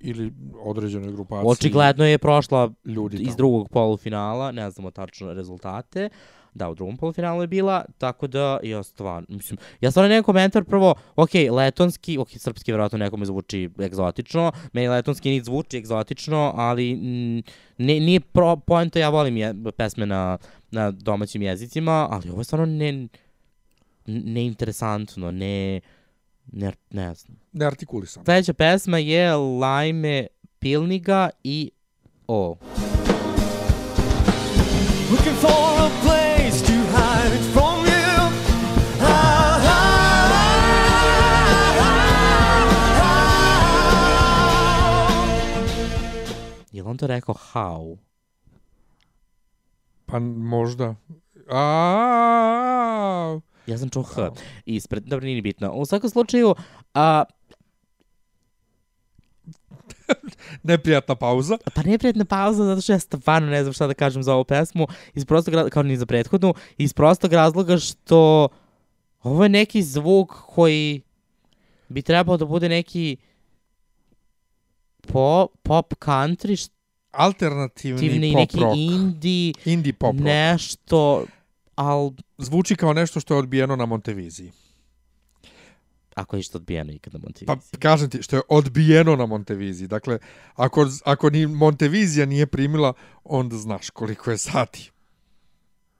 Ili određenoj grupaciji Očigledno je prošla ljudi iz tamo. drugog polufinala, ne znamo tačno rezultate. Da, u drugom polufinalu je bila, tako da ja stvarno, mislim, ja stvarno nemam komentar prvo, ok, letonski, ok, srpski verovatno nekome zvuči egzotično, meni letonski niti zvuči egzotično, ali mm, ne, nije pro, poenta, ja volim je, pesme na, na domaćim jezicima, ali ovo je stvarno ne, neinteresantno, ne, ne, ne znam. Neartikulisan. Sledeća pesma je Lajme Pilniga i O. Looking for a on to rekao how? Pa možda. A, Ja sam čuo H. Ispred, dobro, nije ni bitno. U svakom slučaju, a, [laughs] neprijatna pauza. pa neprijatna pauza zato što ja stvarno ne znam šta da kažem za ovu pesmu, iz prostog razloga, kao ni za prethodnu, iz prostog razloga što ovo je neki zvuk koji bi trebao da bude neki pop, pop country, Alternativni štivni, pop neki rock. indie, Indie pop rock. nešto, al Zvuči kao nešto što je odbijeno na Monteviziji. ako je što odbijeno ikad na Montiviziji. Pa kažem ti, što je odbijeno na Monteviziji. Dakle, ako, ako ni Montevizija nije primila, onda znaš koliko je sati.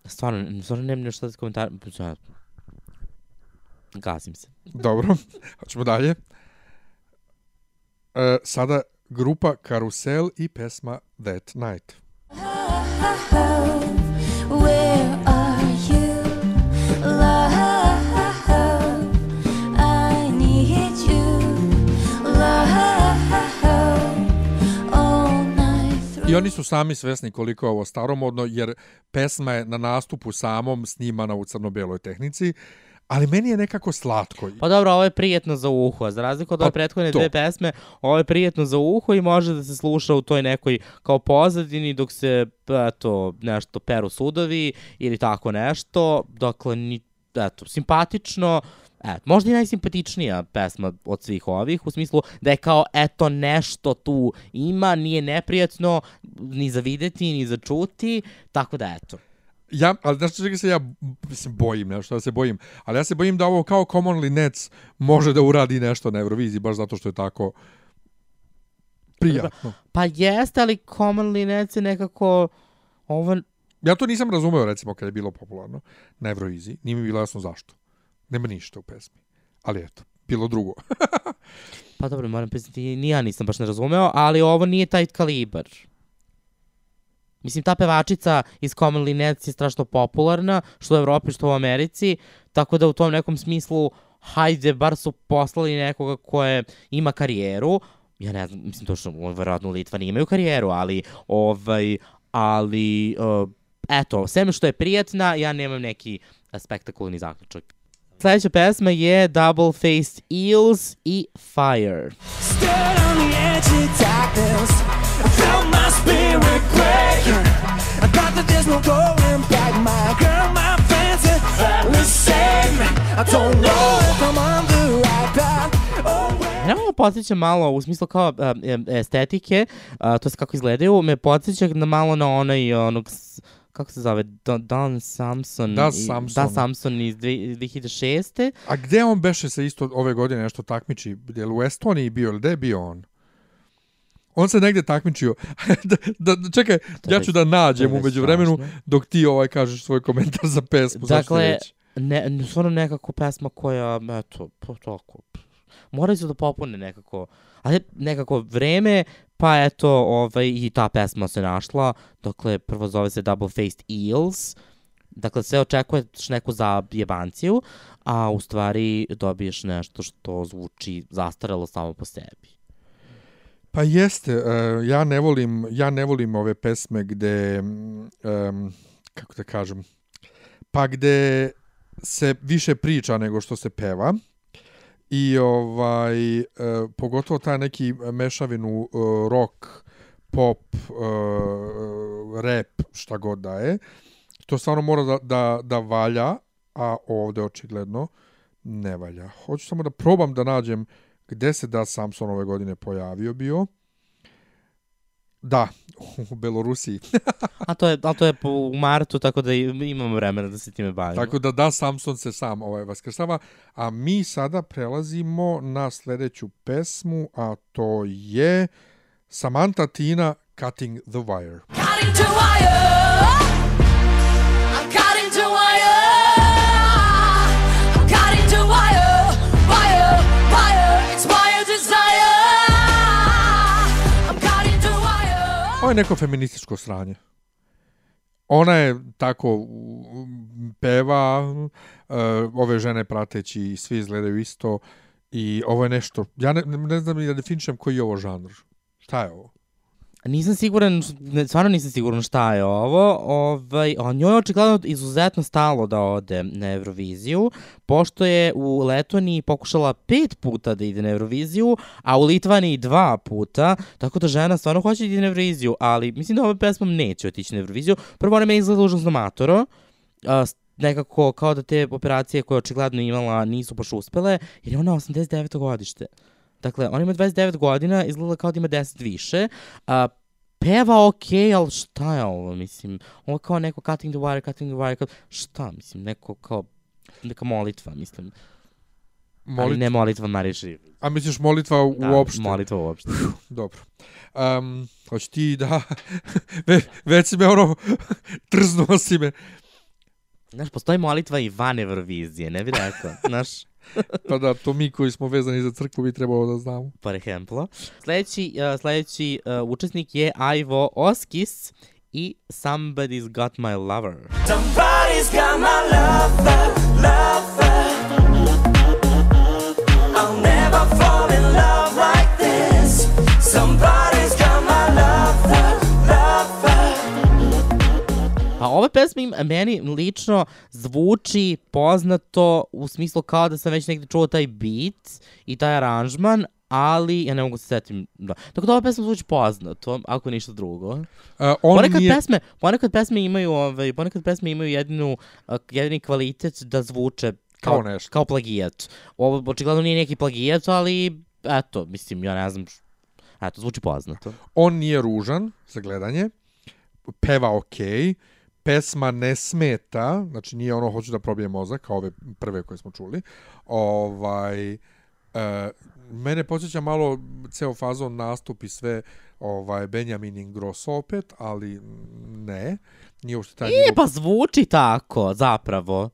Stvarno, stvarno nemam nešto da komentar... Ja, Gasim se. Dobro, [laughs] hoćemo dalje. E, sada grupa Karusel i pesma That Night. Where are you, love? I need you, love, all night through. I oni su sami svesni koliko je ovo staromodno, jer pesma je na nastupu samom snimana u crno-beloj tehnici, ali meni je nekako slatko. Pa dobro, ovo je prijetno za uho, a za razliku od Pa ove prethodne to. dve pesme, ovo je prijetno za uho i može da se sluša u toj nekoj kao pozadini dok se, eto, nešto peru sudovi ili tako nešto, dakle, ni, eto, simpatično, Eto, možda i najsimpatičnija pesma od svih ovih, u smislu da je kao, eto, nešto tu ima, nije neprijatno, ni za videti, ni za čuti, tako da, eto. Ja, ali znaš čega se ja mislim, bojim, nešto da se bojim, ali ja se bojim da ovo kao Commonly Nets može da uradi nešto na Euroviziji, baš zato što je tako prijatno. Pa jeste, ali Commonly Nets je nekako, ovo, Ja to nisam razumeo, recimo, kad je bilo popularno na Euroviziji. Nije mi bilo jasno zašto. Nema ništa u pesmi. Ali eto, bilo drugo. [laughs] Pa dobro, moram priznati, ni ja nisam baš ne razumeo, ali ovo nije taj kalibar. Mislim, ta pevačica iz Commonly Nets je strašno popularna, što u Evropi, što u Americi, tako da u tom nekom smislu, hajde, bar su poslali nekoga koje ima karijeru, ja ne znam, mislim, to što, verovatno Litvani imaju karijeru, ali, ovaj, ali, uh, eto, sve što je prijatna, ja nemam neki a, spektakularni zaključak. Sljedeća pesma je Double Faced Eels i Fire. Stood I thought that there's no going back. My girl, my fancy, me. I don't know if I'm on the right path. Oh, wait. Ne me podsjeća malo, u smislu kao em, estetike, a, to je kako izgledaju, me podsjeća na malo na onaj onog, kako se zove, Don, Don Samson. Da i- Samson. Da Samson iz dve- 2006. A gde on beše se isto ove godine nešto takmiči? Je li u Estoniji bio ili gde je bio on? On se negde takmičio. da, [laughs] da, da, čekaj, ja ću da nađem umeđu vremenu dok ti ovaj kažeš svoj komentar za pesmu. Dakle, ne, stvarno nekako pesma koja, eto, pa tako, moraju se da popune nekako, ali nekako vreme, pa eto, ovaj, i ta pesma se našla, dakle, prvo zove se Double Faced Eels, dakle, sve očekuješ neku zajebanciju, a u stvari dobiješ nešto što zvuči zastarelo samo po sebi. Pa jeste, uh, ja ne volim, ja ne volim ove pesme gde um, kako da kažem, pa gde se više priča nego što se peva. I ovaj uh, pogotovo taj neki mešavinu uh, rock, pop, uh, rap, šta god da je. To stvarno mora da, da, da valja, a ovde očigledno ne valja. Hoću samo da probam da nađem gde se da Samson ove godine pojavio bio. Da, u Belorusiji. A to je, ali to je po, u martu, tako da i- imamo vremena da se time bavimo. Tako da da Samson se sam ovaj vaskrsava, a mi sada prelazimo na sledeću pesmu, a to je Samantha Tina Cutting the Wire. Cutting to wire. Ovo je neko feminističko sranje. Ona je tako peva, uh, ove žene prateći, svi izgledaju isto i ovo je nešto, ja ne, ne znam da definišem koji je ovo žanr. Šta je ovo? Nisam siguran, ne, stvarno nisam siguran šta je ovo. Ovaj, a njoj je očigledno izuzetno stalo da ode na Euroviziju, pošto je u Letoniji pokušala pet puta da ide na Euroviziju, a u Litvaniji dva puta, tako da žena stvarno hoće da ide na Euroviziju, ali mislim da ova pesma neće otići na Euroviziju. Prvo, ona meni izgleda užasno matoro, a, nekako kao da te operacije koje je očigledno imala nisu baš uspele, jer je ona 89. godište. Dakle, ona ima 29 godina, izgleda kao da ima 10 više. A, peva okej, ali šta je ovo, mislim? Ovo kao neko cutting the wire, cutting the wire, kao, šta, mislim, neko kao, neka molitva, mislim. Ali Molit... ne molitva Marije Šiv. A misliš molitva Da, uopšte? Molitva uopšte. Dobro. Um, hoće ti da... [laughs] Ve, već si me ono... [laughs] Trznuo si me. Znaš, postoji molitva i van Eurovizije, ne bi rekao, [laughs] znaš, Pa da, to mi koji smo vezani za crkvu bi trebalo da znamo. por ejemplo. Sledeći, uh, sledeći uh, učesnik je Ivo Oskis i Somebody's Got My Lover. Somebody's got my lover, lover. A ova pesma im, meni lično zvuči poznato u smislu kao da sam već negde čuo taj beat i taj aranžman, ali ja ne mogu se setim. Da. Tako da ova pesma zvuči poznato, ako ništa drugo. Uh, on ponekad nije... pesme, ponekad pesme imaju, ovaj, ponekad pesme imaju jedinu, jedini kvalitet da zvuče kao, Kao nešto. Kao plagijat. Ovo očigledno nije neki plagijat, ali eto, mislim, ja ne znam, eto, zvuči poznato. on nije ružan za gledanje, peva okej, pesma ne smeta, znači nije ono hoću da probijem mozak, kao ove prve koje smo čuli. Ovaj, e, mene podsjeća malo ceo fazon nastup i sve ovaj, Benjamin Ingrosso opet, ali ne, nije uopšte taj E, nivo. pa zvuči tako, zapravo.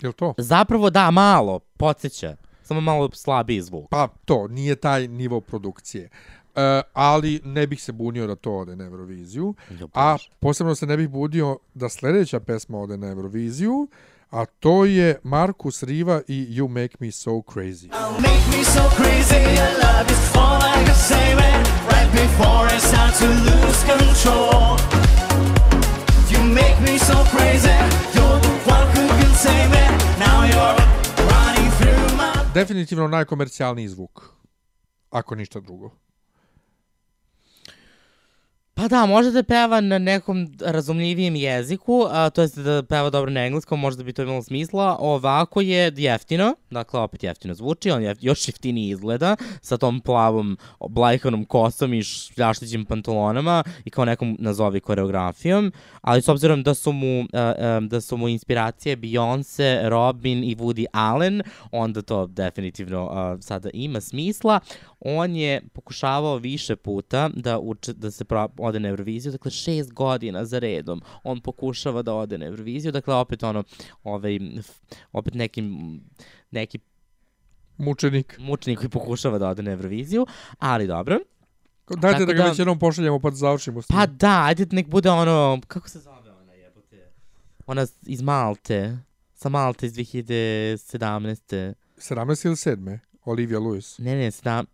Jel to? Zapravo da, malo, podsjeća. Samo malo slabiji zvuk. Pa to, nije taj nivo produkcije. E, ali ne bih se bunio da to ode na Euroviziju. A posebno se ne bih budio da sledeća pesma ode na Euroviziju, a to je Markus Riva i You Make Me So Crazy. Make me so crazy, your love is Right before to lose control You make me so crazy, you're the one who can me Now you're running through my... Definitivno najkomercijalniji zvuk, ako ništa drugo. Pa da, može da peva na nekom razumljivijem jeziku, a, to jest da peva dobro na engleskom, možda bi to imalo smisla. Ovako je jeftino, dakle opet jeftino zvuči, on je još jeftiniji izgleda, sa tom plavom blajkanom kosom i šljaštićim pantalonama i kao nekom nazovi koreografijom, ali s obzirom da su mu, a, a, da su mu inspiracije Beyoncé, Robin i Woody Allen, onda to definitivno a, sada ima smisla. On je pokušavao više puta da, uče, da se pro, ode na Euroviziju, dakle šest godina za redom on pokušava da ode na Euroviziju, dakle opet ono, ovaj, opet nekim, neki Mučenik. mučenik koji pokušava da ode na Euroviziju, ali dobro. Dajte Tako da ga da- već jednom pošaljemo pa da završimo s tim. Pa da, ajde nek bude ono, kako se zove ona jebote? Ona iz Malte, sa Malte iz 2017. 17 ili 7. Olivia Lewis. Ne, ne, sedam,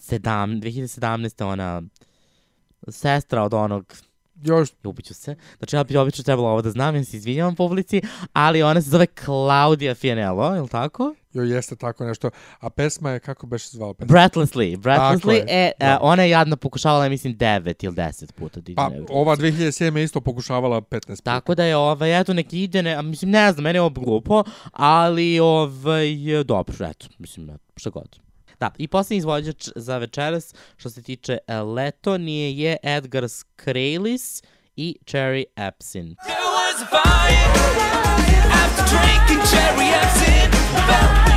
sedam, 2017. ona sestra od onog Još, Ljubiću se. Znači, ja bi obično trebalo ovo da znam, ja se izvinjavam publici, ali ona se zove Claudia Fianello, je li tako? joj jeste tako nešto. A pesma je, kako beše zvala pesma? Breathlessly. Breathlessly, je, e, da. e, ona je jadno pokušavala, mislim, 9 ili 10 puta da Pa, ova 2007. je isto pokušavala 15 puta. Tako da je, ovaj, eto, neki ide, ne, mislim, ne znam, meni je ovo glupo, ali, ovaj, dobro, eto, mislim, šta god. Da, i posljednji izvođač za večeras, što se tiče e, Letonije, je Edgar Skrejlis i Cherry Epsin. There was a fire after drinking cherry absinthe. Felt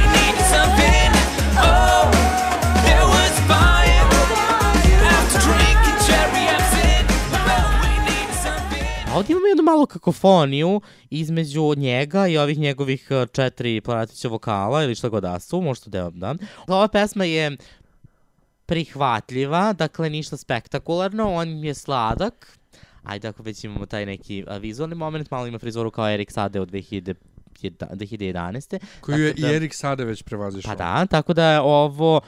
A ovdje imamo jednu malu kakofoniju između njega i ovih njegovih e, četiri platića vokala ili šta god da su, možda deo, da. Ova pesma je prihvatljiva, dakle ništa spektakularno, on je sladak, ajde ako već imamo taj neki a, vizualni moment, malo ima frizoru kao Erik Sade od 2000 2011. Koju je i da- Erik Sade već prevazišao. Pa da, tako da je ovo...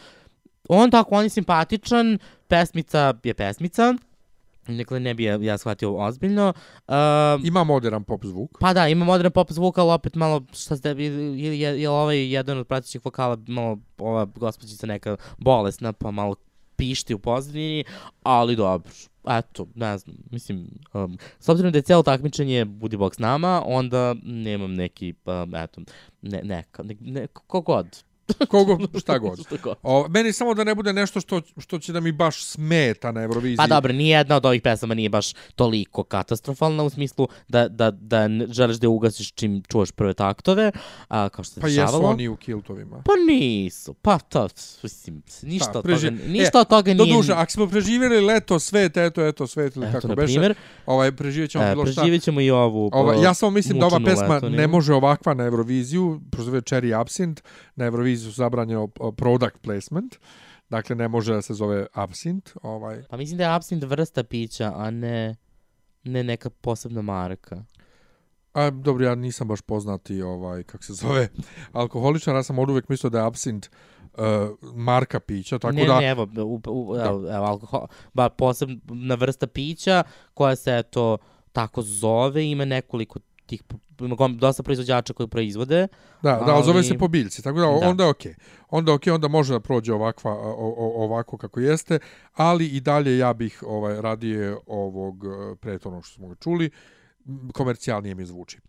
On tako, on je simpatičan, pesmica je pesmica, dakle ne bi ja, ja shvatio ozbiljno. Uh, Ima modern pop zvuk. Pa da, ima modern pop zvuk, ali opet malo, šta ste, je, je, je ovaj jedan od pratećih vokala, malo ova gospođica neka bolesna, pa malo pišti u pozadini, ali dobro. Eto, ne znam, mislim, um, s obzirom da je cijelo takmičenje Budi Bog s nama, onda nemam neki, um, eto, ne, neka, ne, ne, kogod. [laughs] Kogo, šta god. O, meni samo da ne bude nešto što, što će da mi baš smeta na Euroviziji. Pa dobro, nijedna od ovih pesama nije baš toliko katastrofalna u smislu da, da, da želiš da je ugasiš čim čuješ prve taktove, a, kao što se Pa dešavalo. jesu oni u kiltovima. Pa nisu, pa to, mislim, ništa, Da, od preži- toga, ništa E, od toga nije... duše, ako smo preživjeli leto, svet, eto, eto, svet, ili Eto, kako beše, primjer, ovaj, preživjet ćemo e, bilo šta. preživjet ćemo i ovu... Ova, o, ja samo mislim da ova pesma letoniju. ne može ovakva na Euroviziju, prosto zove Cherry Absint, na Euroviziju su zabranjeno o, product placement, dakle ne može da se zove Absint, ovaj, Pa mislim da je absint vrsta pića, a ne, ne neka posebna marka. A, dobro, ja nisam baš poznati, ovaj, kako se zove, [laughs] alkoholičar, ja sam od uvek mislio da je absint uh, marka pića, tako ne, da... ne, evo, u, u, evo, evo, alkohol, ba, posebna vrsta pića koja se, eto, tako zove, ima nekoliko tih, dosta proizvođača koji proizvode. Da, da, ali zove ali- se po biljci, tako da, Da. onda je okej. Onda je okej, onda može da prođe ovakva, o, o, ovako kako jeste, ali i dalje ja bih ovaj radije ovog eh, prethodnog što smo ga čuli, komercijalnije mi zvuči.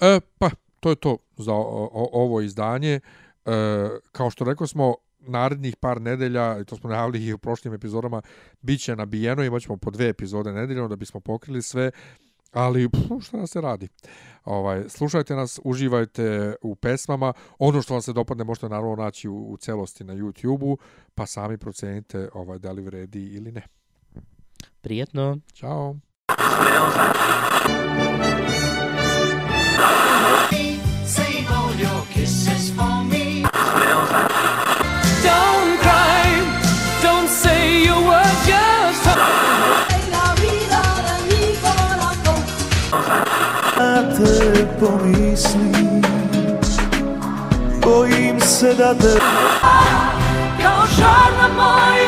E, pa, to je to za o, o, ovo izdanje. E, kao što rekao smo, narednih par nedelja, to smo najavili i u prošlim epizodama, bit će nabijeno, imat ćemo po dve epizode nedeljno da bismo pokrili sve, ali pff, šta nas se radi? Ovaj, slušajte nas, uživajte u pesmama. Ono što vam se dopadne možete naravno naći u, u celosti na YouTube-u, pa sami procenite ovaj, da li vredi ili ne. Prijetno. Ćao! Pomislim Bojim se da te kao žar na moj